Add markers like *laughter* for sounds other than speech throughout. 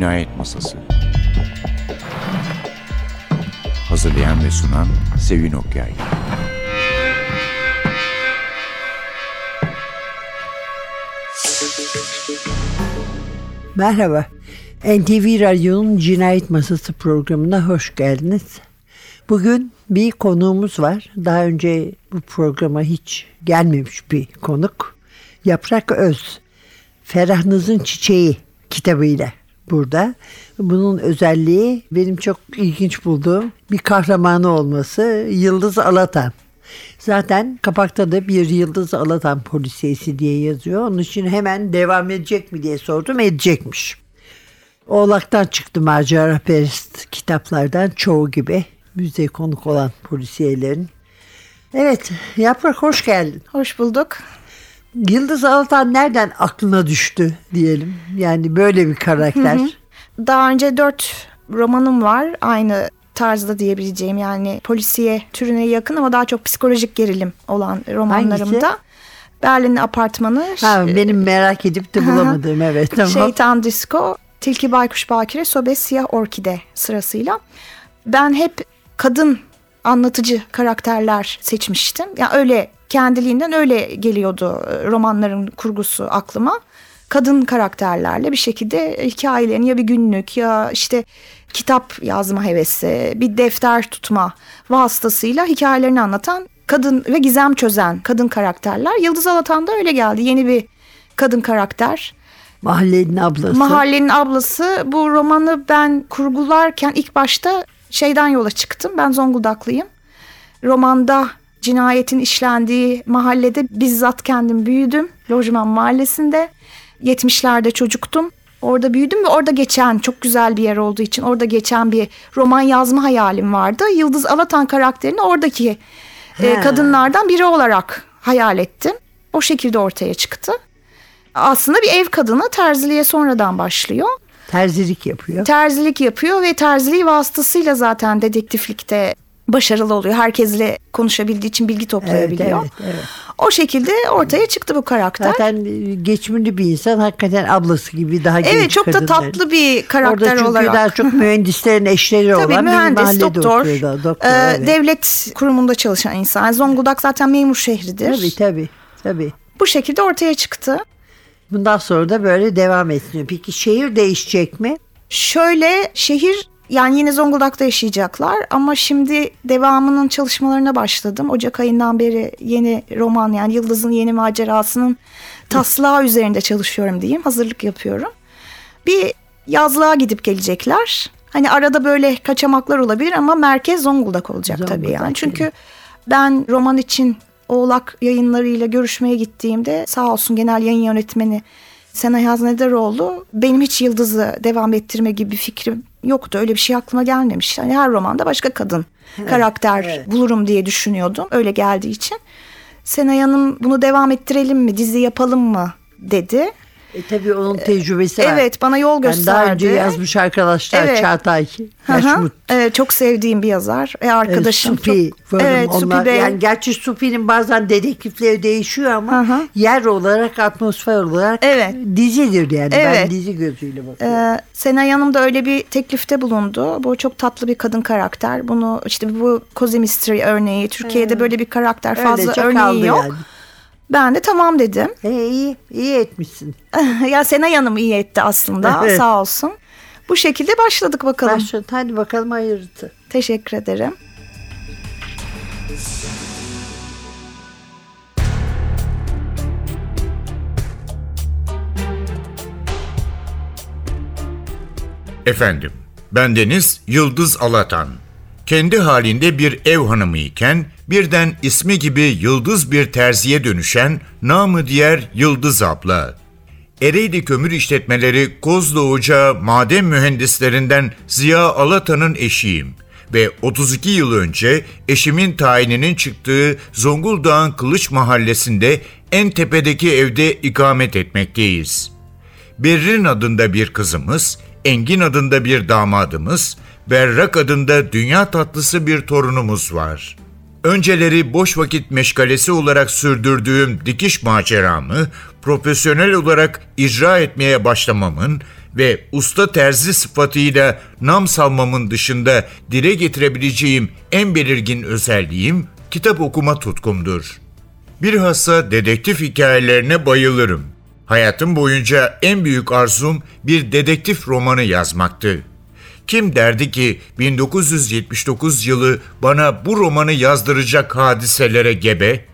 Cinayet Masası Hazırlayan ve sunan Sevin Okyay Merhaba. NTV Radyo'nun Cinayet Masası programına hoş geldiniz. Bugün bir konuğumuz var. Daha önce bu programa hiç gelmemiş bir konuk. Yaprak Öz. Ferahnız'ın Çiçeği kitabıyla burada. Bunun özelliği benim çok ilginç bulduğum bir kahramanı olması Yıldız Alatan. Zaten kapakta da bir Yıldız Alatan polisiyesi diye yazıyor. Onun için hemen devam edecek mi diye sordum. Edecekmiş. Oğlak'tan çıktı macera perest kitaplardan çoğu gibi. Müze konuk olan polisiyelerin. Evet Yaprak hoş geldin. Hoş bulduk. Yıldız Alatan nereden aklına düştü diyelim. Yani böyle bir karakter. Hı hı. Daha önce dört romanım var. Aynı tarzda diyebileceğim yani polisiye türüne yakın ama daha çok psikolojik gerilim olan romanlarımda. Hangisi? Berlin Apartmanı. Ha, benim merak edip de bulamadığım evet tamam. Şeytan Disco, Tilki Baykuş Bakire, Sobe Siyah Orkide sırasıyla. Ben hep kadın anlatıcı karakterler seçmiştim. Yani öyle kendiliğinden öyle geliyordu romanların kurgusu aklıma. Kadın karakterlerle bir şekilde hikayelerini ya bir günlük ya işte kitap yazma hevesi, bir defter tutma vasıtasıyla hikayelerini anlatan kadın ve gizem çözen kadın karakterler. Yıldız Alatan da öyle geldi. Yeni bir kadın karakter. Mahallenin ablası. Mahallenin ablası. Bu romanı ben kurgularken ilk başta şeyden yola çıktım. Ben Zonguldaklıyım. Romanda cinayetin işlendiği mahallede bizzat kendim büyüdüm. Lojman mahallesinde. 70'lerde çocuktum. Orada büyüdüm ve orada geçen çok güzel bir yer olduğu için orada geçen bir roman yazma hayalim vardı. Yıldız Alatan karakterini oradaki e, kadınlardan biri olarak hayal ettim. O şekilde ortaya çıktı. Aslında bir ev kadını terziliğe sonradan başlıyor. Terzilik yapıyor. Terzilik yapıyor ve terziliği vasıtasıyla zaten dedektiflikte başarılı oluyor. Herkesle konuşabildiği için bilgi toplayabiliyor. Evet, evet, evet. O şekilde ortaya çıktı bu karakter. Zaten geçimli bir insan hakikaten ablası gibi daha genç Evet çok da tatlı bir karakter Orada çünkü olarak. daha çok *laughs* mühendislerin eşleri Tabii, olan mühendis, bir doktor, oturuyor. doktor e, evet. devlet kurumunda çalışan insan. Zonguldak zaten memur şehridir. Tabii tabii. tabii. Bu şekilde ortaya çıktı. Bundan sonra da böyle devam etsin. Peki şehir değişecek mi? Şöyle şehir yani yine Zonguldak'ta yaşayacaklar ama şimdi devamının çalışmalarına başladım. Ocak ayından beri yeni roman yani Yıldız'ın yeni macerasının taslağı üzerinde çalışıyorum diyeyim. Hazırlık yapıyorum. Bir yazlığa gidip gelecekler. Hani arada böyle kaçamaklar olabilir ama merkez Zonguldak olacak Zonguldak tabii yani. Çünkü ben roman için Oğlak yayınlarıyla görüşmeye gittiğimde sağ olsun genel yayın yönetmeni Senay Haznederoğlu benim hiç Yıldız'ı devam ettirme gibi bir fikrim yoktu. Öyle bir şey aklıma gelmemiş. Yani her romanda başka kadın karakter evet. bulurum diye düşünüyordum. Öyle geldiği için. Senay Hanım bunu devam ettirelim mi, dizi yapalım mı dedi. E, tabii onun tecrübesi var. Evet bana yol gösterdi. Yani daha önce yazmış arkadaşlar evet. Çağatay Yaşmut. Evet, çok sevdiğim bir yazar. E, arkadaşım. E, Supi. Çok, evet, onlar, Supi Bey. Yani gerçi Supi'nin bazen dedektifleri değişiyor ama Aha. yer olarak atmosfer olarak evet. dizidir yani. Evet. Ben dizi gözüyle bakıyorum. Ee, Senay Hanım da öyle bir teklifte bulundu. Bu çok tatlı bir kadın karakter. Bunu işte bu Cozy Mystery örneği. Türkiye'de hmm. böyle bir karakter fazla öyle, örneği yok. Yani. Ben de tamam dedim. E, iyi, iyi etmişsin. *laughs* ya Senay Hanım iyi etti aslında *laughs* evet. sağ olsun. Bu şekilde başladık bakalım. Başladı. Hadi bakalım hayırlısı. Teşekkür ederim. Efendim, bendeniz Yıldız Alatan. Kendi halinde bir ev hanımı iken birden ismi gibi yıldız bir terziye dönüşen namı diğer Yıldız abla. Ereğli Kömür İşletmeleri Kozlu Ocağı maden mühendislerinden Ziya Alatan'ın eşiyim ve 32 yıl önce eşimin tayininin çıktığı Zonguldak'ın Kılıç Mahallesi'nde en tepedeki evde ikamet etmekteyiz. Berrin adında bir kızımız, Engin adında bir damadımız, Berrak adında dünya tatlısı bir torunumuz var. Önceleri boş vakit meşgalesi olarak sürdürdüğüm dikiş maceramı profesyonel olarak icra etmeye başlamamın ve usta terzi sıfatıyla nam salmamın dışında dile getirebileceğim en belirgin özelliğim kitap okuma tutkumdur. Bilhassa dedektif hikayelerine bayılırım. Hayatım boyunca en büyük arzum bir dedektif romanı yazmaktı. Kim derdi ki 1979 yılı bana bu romanı yazdıracak hadiselere gebe?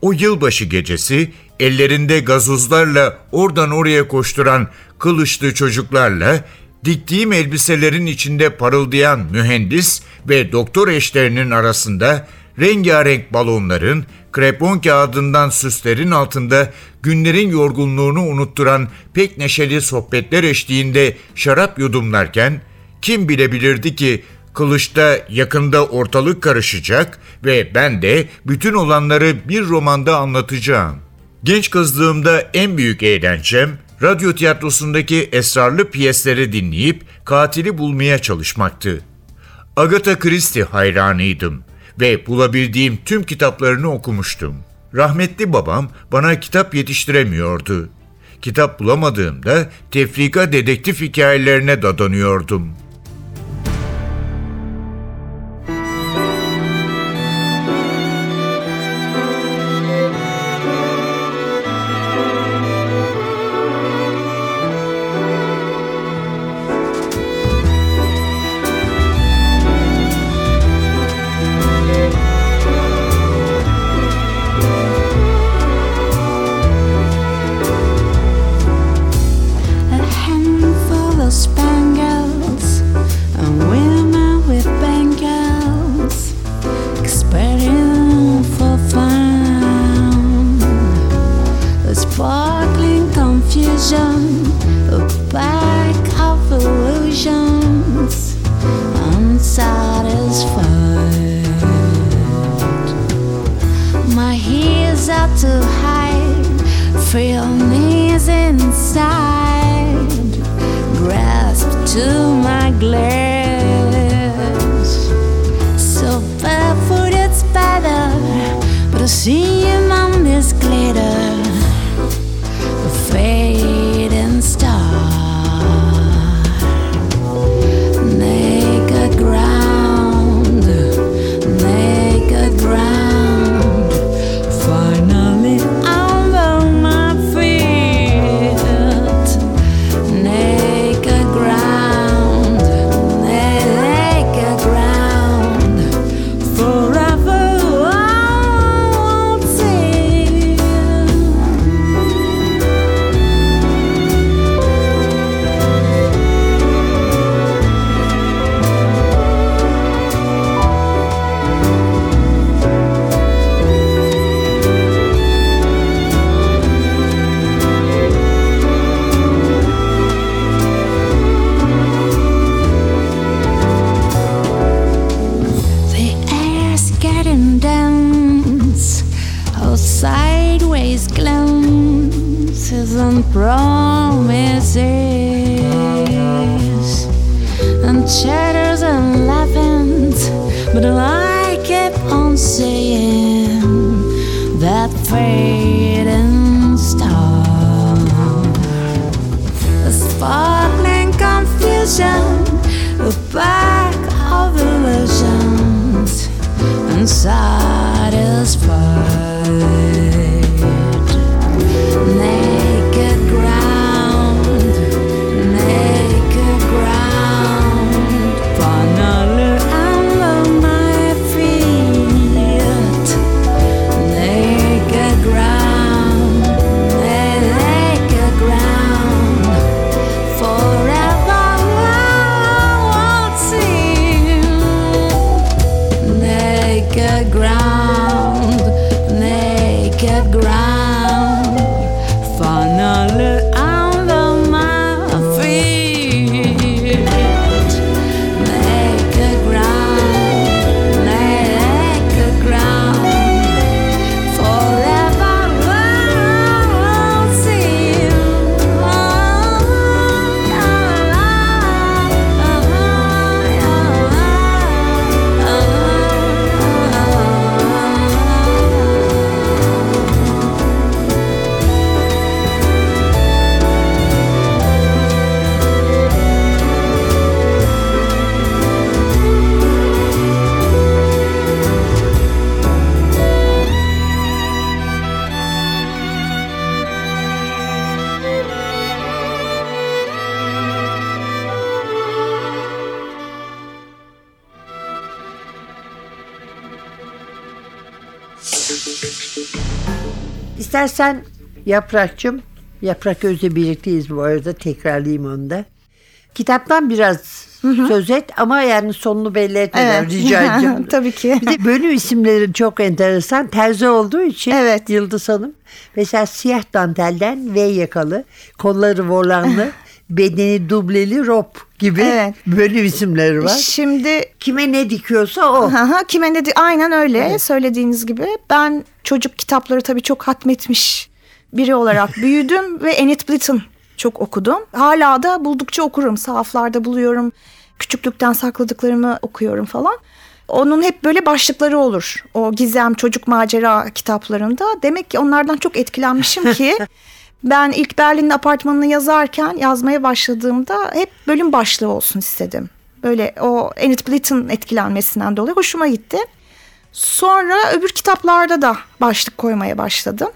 O yılbaşı gecesi ellerinde gazozlarla oradan oraya koşturan kılıçlı çocuklarla diktiğim elbiselerin içinde parıldayan mühendis ve doktor eşlerinin arasında rengarenk balonların, krepon kağıdından süslerin altında günlerin yorgunluğunu unutturan pek neşeli sohbetler eşliğinde şarap yudumlarken kim bilebilirdi ki Kılıç'ta yakında ortalık karışacak ve ben de bütün olanları bir romanda anlatacağım. Genç kızlığımda en büyük eğlencem radyo tiyatrosundaki esrarlı piyesleri dinleyip katili bulmaya çalışmaktı. Agatha Christie hayranıydım ve bulabildiğim tüm kitaplarını okumuştum. Rahmetli babam bana kitap yetiştiremiyordu. Kitap bulamadığımda tefrika dedektif hikayelerine dadanıyordum. And chatters and laughings. But I keep on seeing that fading star. A sparkling confusion, a pack of illusions, unsatisfied. Naked İstersen Yaprakçım, Yaprak Öz'le birlikteyiz bu arada tekrarlayayım onu da. Kitaptan biraz söz et ama yani sonunu belli etmeden Evet. rica *laughs* edeceğim. Tabii ki. Bir de bölüm isimleri çok enteresan. Terzi olduğu için Evet. Yıldız Hanım. Mesela siyah dantelden V yakalı, kolları volanlı, *laughs* bedeni dubleli rob gibi Evet. bölüm isimleri var. Şimdi Kime ne dikiyorsa o. Aha, kime ne di- aynen öyle söylediğiniz gibi. Ben çocuk kitapları tabii çok hatmetmiş biri olarak *laughs* büyüdüm ve Enid Blyton çok okudum. Hala da buldukça okurum. Sahaflarda buluyorum. Küçüklükten sakladıklarımı okuyorum falan. Onun hep böyle başlıkları olur. O gizem çocuk macera kitaplarında. Demek ki onlardan çok etkilenmişim ki *laughs* ben ilk Berlin'in apartmanını yazarken yazmaya başladığımda hep bölüm başlığı olsun istedim. Böyle o Enid Blyton etkilenmesinden dolayı hoşuma gitti. Sonra öbür kitaplarda da başlık koymaya başladım.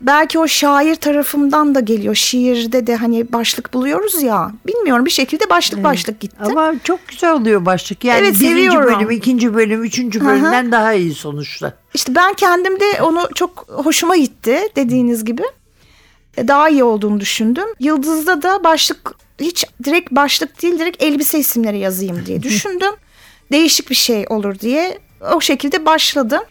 Belki o şair tarafımdan da geliyor. Şiirde de hani başlık buluyoruz ya. Bilmiyorum bir şekilde başlık başlık gitti. Ama çok güzel oluyor başlık. Yani Evet, birinci seviyorum. bölüm, ikinci bölüm, üçüncü bölümden daha iyi sonuçta. İşte ben kendim de onu çok hoşuma gitti dediğiniz gibi. E, Daha iyi olduğunu düşündüm. Yıldız'da da başlık hiç direkt başlık değil direkt elbise isimleri yazayım diye *laughs* düşündüm. Değişik bir şey olur diye o şekilde başladım.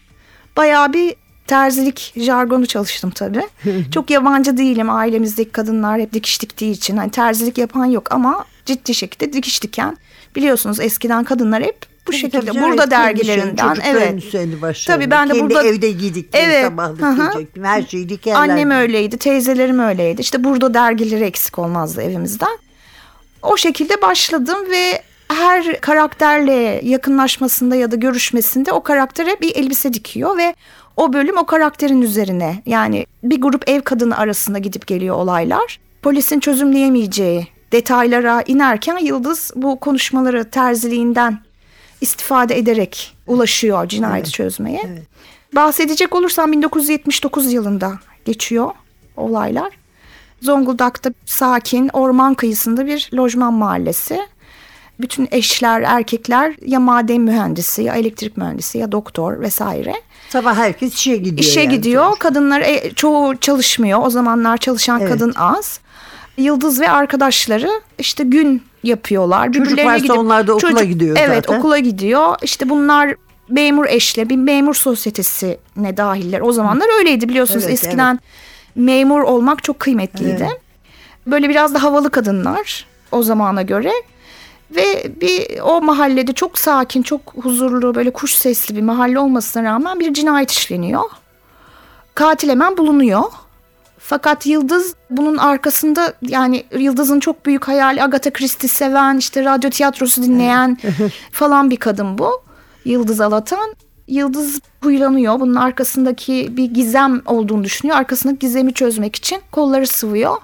Bayağı bir terzilik jargonu çalıştım tabii. *laughs* Çok yabancı değilim. Ailemizdeki kadınlar hep dikiş diktiği için. Hani terzilik yapan yok ama ciddi şekilde dikiş diken. Biliyorsunuz eskiden kadınlar hep bu şekilde Tabii burada dergilerinden evet. Tabii ben de Kendi burada evde giydikleri Evet, sabahlık. Her şeyi dikerler. Annem öyleydi, teyzelerim öyleydi. İşte burada dergileri eksik olmazdı evimizden. O şekilde başladım ve her karakterle yakınlaşmasında ya da görüşmesinde o karaktere bir elbise dikiyor ve o bölüm o karakterin üzerine yani bir grup ev kadını arasında gidip geliyor olaylar. Polisin çözümleyemeyeceği detaylara inerken Yıldız bu konuşmaları terziliğinden istifade ederek ulaşıyor cinayeti çözmeye. Bahsedecek olursam 1979 yılında geçiyor olaylar. Zonguldak'ta sakin orman kıyısında bir lojman mahallesi. Bütün eşler, erkekler ya maden mühendisi ya elektrik mühendisi ya doktor vesaire. Sabah herkes işe gidiyor. İşe yani gidiyor. sonuçta. Kadınlar e, çoğu çalışmıyor. O zamanlar çalışan Evet. kadın az. Yıldız ve arkadaşları işte gün yapıyorlar. Çocuk varsa onlar da okula gidiyor Evet zaten. okula gidiyor. İşte bunlar memur eşle bir memur sosyetesine dahiller. O zamanlar öyleydi biliyorsunuz Evet, eskiden memur olmak çok kıymetliydi. Böyle biraz da havalı kadınlar o zamana göre. Ve bir o mahallede çok sakin, çok huzurlu, böyle kuş sesli bir mahalle olmasına rağmen bir cinayet işleniyor. Katil hemen bulunuyor. Fakat Yıldız bunun arkasında yani Yıldız'ın çok büyük hayali Agatha Christie seven, işte radyo tiyatrosu dinleyen *laughs* falan bir kadın bu. Yıldız Alatan. Yıldız huylanıyor. Bunun arkasındaki bir gizem olduğunu düşünüyor. Arkasındaki gizemi çözmek için kolları sıvıyor.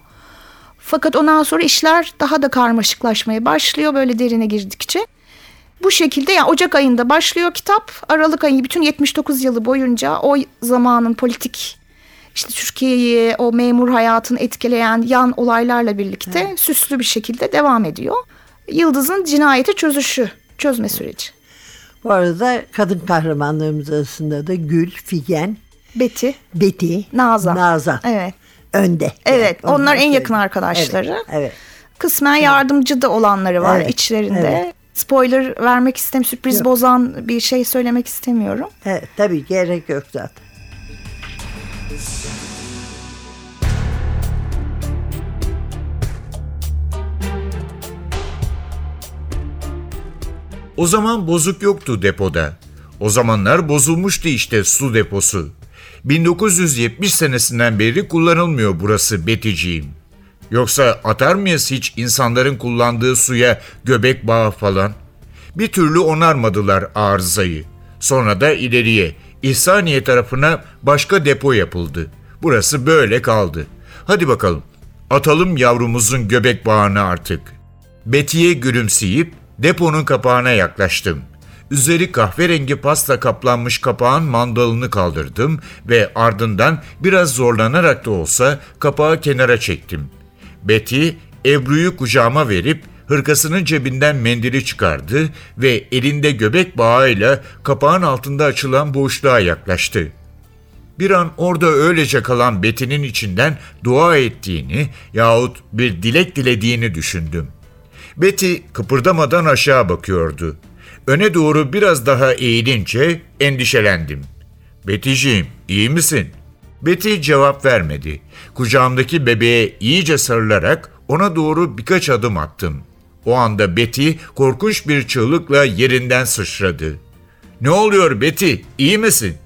Fakat ondan sonra işler daha da karmaşıklaşmaya başlıyor böyle derine girdikçe. Bu şekilde yani Ocak ayında başlıyor kitap. Aralık ayı bütün 79 yılı boyunca o zamanın politik işte Türkiye'yi o memur hayatını etkileyen yan olaylarla birlikte süslü bir şekilde devam ediyor. Yıldız'ın cinayeti çözüşü, çözme süreci. Bu arada kadın kahramanlarımız arasında da Gül, Figen, Betty, Betty, Nazan. Nazan. Evet. Önde. Evet, Yani onlar en söyleyeyim. yakın arkadaşları. Evet. evet. Kısmen yardımcı da olanları var Evet, içlerinde. evet. Spoiler vermek istem, sürpriz Yok. bozan bir şey söylemek istemiyorum. Evet, tabii gerek yok zaten. O zaman bozuk yoktu depoda. O zamanlar bozulmuştu işte su deposu. 1970 senesinden beri kullanılmıyor burası Beticiğim. Yoksa atar mıyız hiç insanların kullandığı suya göbek bağı falan? Bir türlü onarmadılar arızayı. Sonra da ileriye, İhsaniye tarafına başka depo yapıldı. Burası böyle kaldı. Hadi bakalım, atalım yavrumuzun göbek bağını artık. Betiye gülümseyip deponun kapağına yaklaştım. Üzeri kahverengi pasta kaplanmış kapağın mandalını kaldırdım ve ardından biraz zorlanarak da olsa kapağı kenara çektim. Betty Ebru'yu kucağıma verip hırkasının cebinden mendili çıkardı ve elinde göbek bağıyla kapağın altında açılan boşluğa yaklaştı. Bir an orada öylece kalan Betty'nin içinden dua ettiğini yahut bir dilek dilediğini düşündüm. Betty kıpırdamadan aşağı bakıyordu. Öne doğru biraz daha eğilince endişelendim. Betty'ciğim iyi misin? Betty cevap vermedi. Kucağımdaki bebeğe iyice sarılarak ona doğru birkaç adım attım. O anda Betty korkunç bir çığlıkla yerinden sıçradı. Ne oluyor Betty? İyi misin?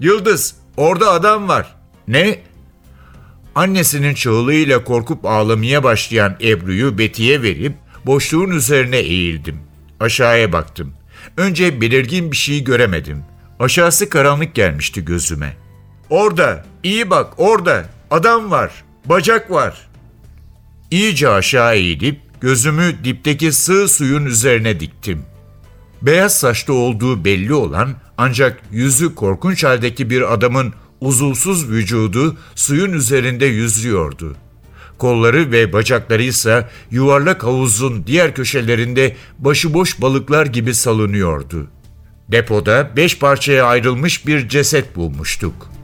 Yıldız, orada adam var. Ne? Annesinin çığlığıyla korkup ağlamaya başlayan Ebru'yu Betty'ye verip boşluğun üzerine eğildim. Aşağıya baktım. Önce belirgin bir şey göremedim. Aşağısı karanlık gelmişti gözüme. Orada, iyi bak orada. Adam var, bacak var. İyice aşağı eğilip gözümü dipteki sığ suyun üzerine diktim. Beyaz saçlı olduğu belli olan ancak yüzü korkunç haldeki bir adamın uzulsuz vücudu suyun üzerinde yüzüyordu. Kolları ve bacakları ise yuvarlak havuzun diğer köşelerinde başıboş balıklar gibi salınıyordu. Depoda beş parçaya ayrılmış bir ceset bulmuştuk.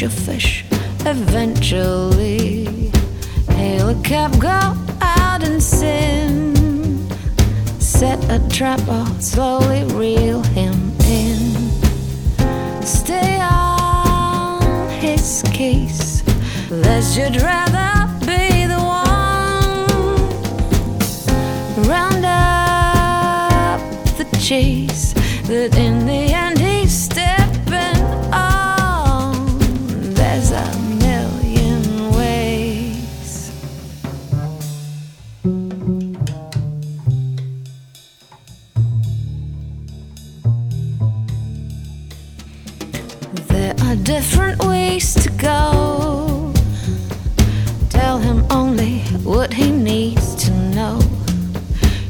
Your fish There are different ways to go. Tell him only what he needs to know.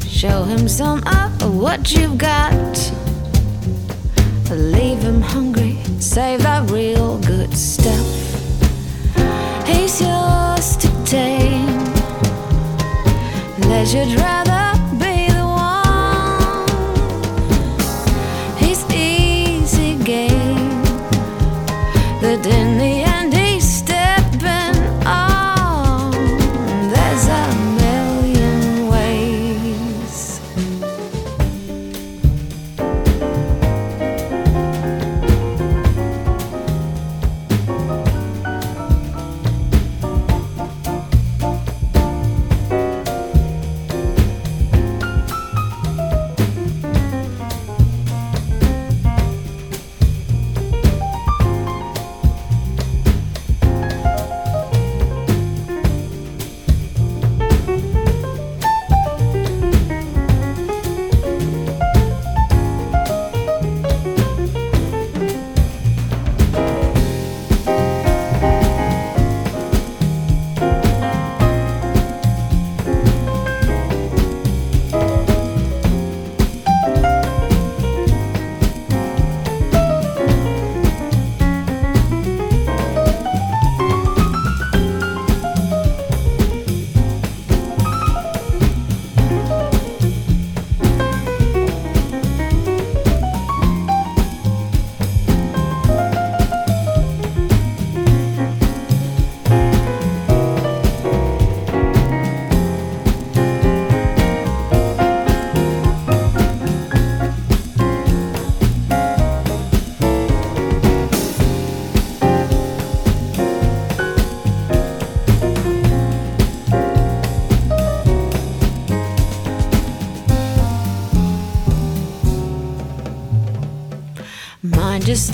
Show him some of what you've got. Leave him hungry, save that real good stuff. He's yours to tame. You'd rather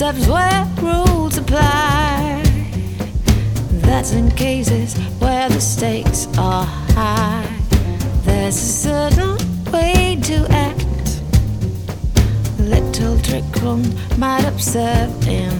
steps where rules apply. that's in cases where the stakes are high. There's a certain way to act. A little trick room might observe, in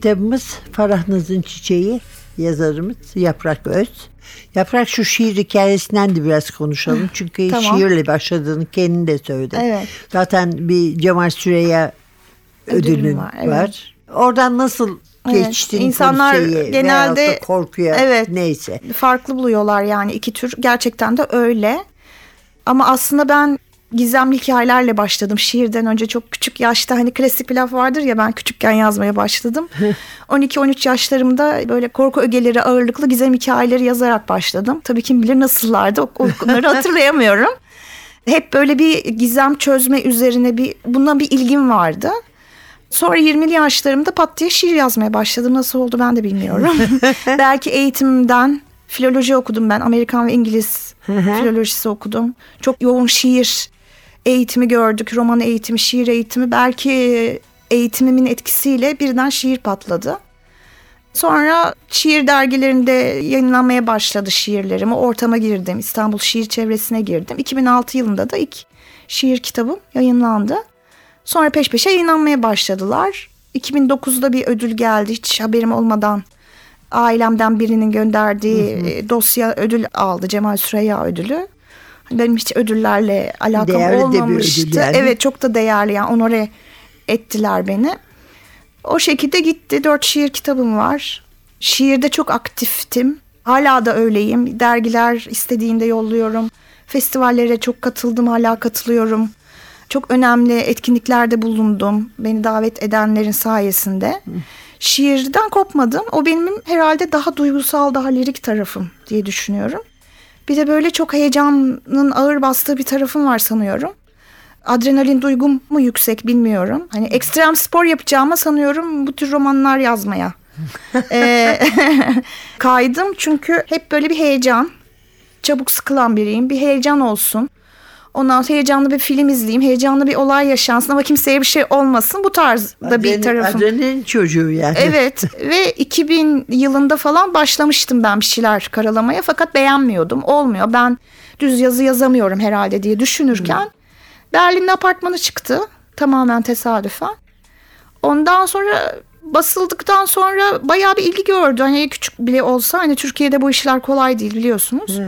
Kitabımız Farah Çiçeği, yazarımız Yaprak Öz. Yaprak şu şiir hikayesinden de biraz konuşalım. Çünkü Tamam. şiirle başladığını kendin de söyledi. Evet. Zaten bir Cemal Süreyya Ödülüm ödülün var, var. evet. Oradan nasıl Evet, geçtin insanlar genelde- korkuya Evet. neyse. Farklı buluyorlar yani iki tür. Gerçekten de öyle. Ama aslında ben gizemli hikayelerle başladım. Şiirden önce çok küçük yaşta hani klasik bir laf vardır ya ben küçükken yazmaya başladım. *laughs* 12-13 yaşlarımda böyle korku ögeleri ağırlıklı gizem hikayeleri yazarak başladım. Tabii kim bilir nasıllardı onları *laughs* hatırlayamıyorum. Hep böyle bir gizem çözme üzerine bir buna bir ilgim vardı. Sonra 20'li yaşlarımda pat diye şiir yazmaya başladım. Nasıl oldu ben de bilmiyorum. *laughs* Belki eğitimden filoloji okudum ben. Amerikan ve İngiliz filolojisi okudum. Çok yoğun şiir eğitimi gördük. Roman eğitimi, şiir eğitimi. Belki eğitimimin etkisiyle birden şiir patladı. Sonra şiir dergilerinde yayınlanmaya başladı şiirlerim. Ortama girdim. İstanbul şiir çevresine girdim. 2006 yılında da ilk şiir kitabım yayınlandı. Sonra peş peşe yayınlanmaya başladılar. 2009'da bir ödül geldi hiç haberim olmadan. Ailemden birinin gönderdiği e, dosya ödül aldı. Cemal Süreyya ödülü. Benim hiç ödüllerle alakam Değerli de bir ödül olmamıştı. yani. Evet çok da değerli yani onore ettiler beni. O şekilde gitti. Dört şiir kitabım var. Şiirde çok aktiftim. Hala da öyleyim. Dergiler istediğinde yolluyorum. Festivallere çok katıldım, hala katılıyorum. Çok önemli etkinliklerde bulundum. Beni davet edenlerin sayesinde. Şiirden kopmadım. O benim herhalde daha duygusal, daha lirik tarafım diye düşünüyorum. Bir de böyle çok heyecanın ağır bastığı bir tarafım var sanıyorum. Adrenalin duygum mu yüksek bilmiyorum. Hani ekstrem spor yapacağıma sanıyorum bu tür romanlar yazmaya. *laughs* Ee, *laughs* kaydım çünkü hep böyle bir heyecan. Çabuk sıkılan biriyim. Bir heyecan olsun. Ondan sonra heyecanlı bir film izleyeyim. Heyecanlı bir olay yaşansın ama kimseye bir şey olmasın. Bu tarzda bir Adrenalin- tarafım. Adrenalin çocuğu yani. Evet *laughs* ve 2000 yılında falan başlamıştım ben bir şeyler karalamaya fakat beğenmiyordum. Olmuyor ben düz yazı yazamıyorum herhalde diye düşünürken Berlin'in apartmanı çıktı. Tamamen tesadüfen. Ondan sonra basıldıktan sonra bayağı bir ilgi gördü. Hani küçük bile olsa hani Türkiye'de bu işler kolay değil biliyorsunuz.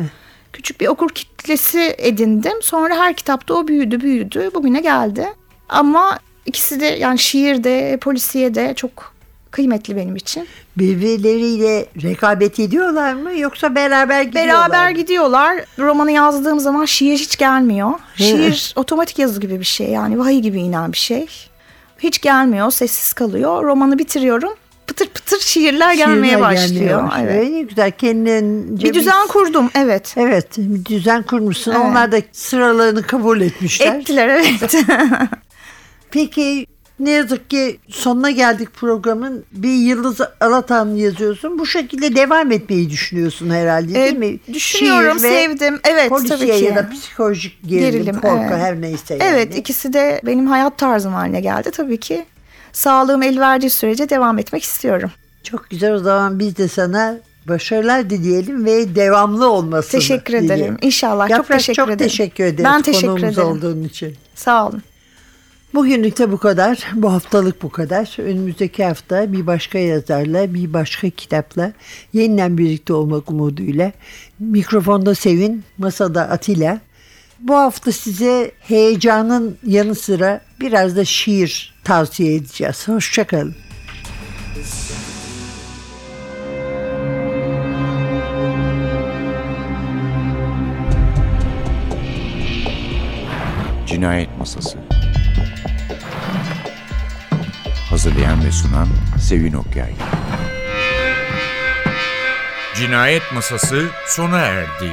Küçük bir okur kitlesi edindim. Sonra her kitapta o büyüdü büyüdü. Bugüne geldi. Ama ikisi de yani şiir de polisiye de çok kıymetli benim için. Birbirleriyle rekabet ediyorlar mı yoksa beraber gidiyorlar Beraber gidiyorlar. Romanı yazdığım zaman şiir hiç gelmiyor. Şiir otomatik yazı gibi bir şey yani vahiy gibi inen bir şey. Hiç gelmiyor, sessiz kalıyor. Romanı bitiriyorum. Pıtır pıtır şiirler gelmeye başlıyor. gelmeye başlıyor. Evet. Ne güzel kendince Bir düzen kurdum, evet. Evet bir düzen kurmuşsun. Evet. Onlar da sıralarını kabul etmişler. Ettiler, evet. *laughs* Peki ne yazık ki sonuna geldik programın. Bir Yıldız Alatan yazıyorsun. Bu şekilde devam etmeyi düşünüyorsun herhalde değil Ee, mi? düşünüyorum, Şiir sevdim. Evet, polisiye tabii ki. ya da psikolojik gerilim, Gerilim, korku evet. her neyse. yani. evet, ikisi de benim hayat tarzım haline geldi tabii ki. Sağlığım el verdiği sürece devam etmek istiyorum. Çok güzel o zaman biz de sana başarılar dileyelim ve devamlı olmasını Teşekkür dileyelim. ederim. İnşallah. Yaprak, çok teşekkür çok ederim. teşekkür ederiz Ben teşekkür konuğumuz ederim. olduğun için. Sağ olun. Bugünlük de bu kadar. Bu haftalık bu kadar. Önümüzdeki hafta bir başka yazarla, bir başka kitapla yeniden birlikte olmak umuduyla. Mikrofonda Sevin, masada Atilla. Bu hafta size heyecanın yanı sıra biraz da şiir tavsiye edeceğiz. Hoşçakalın. Cinayet Masası Hazırlayan ve sunan Sevin Okyay Cinayet Masası sona erdi.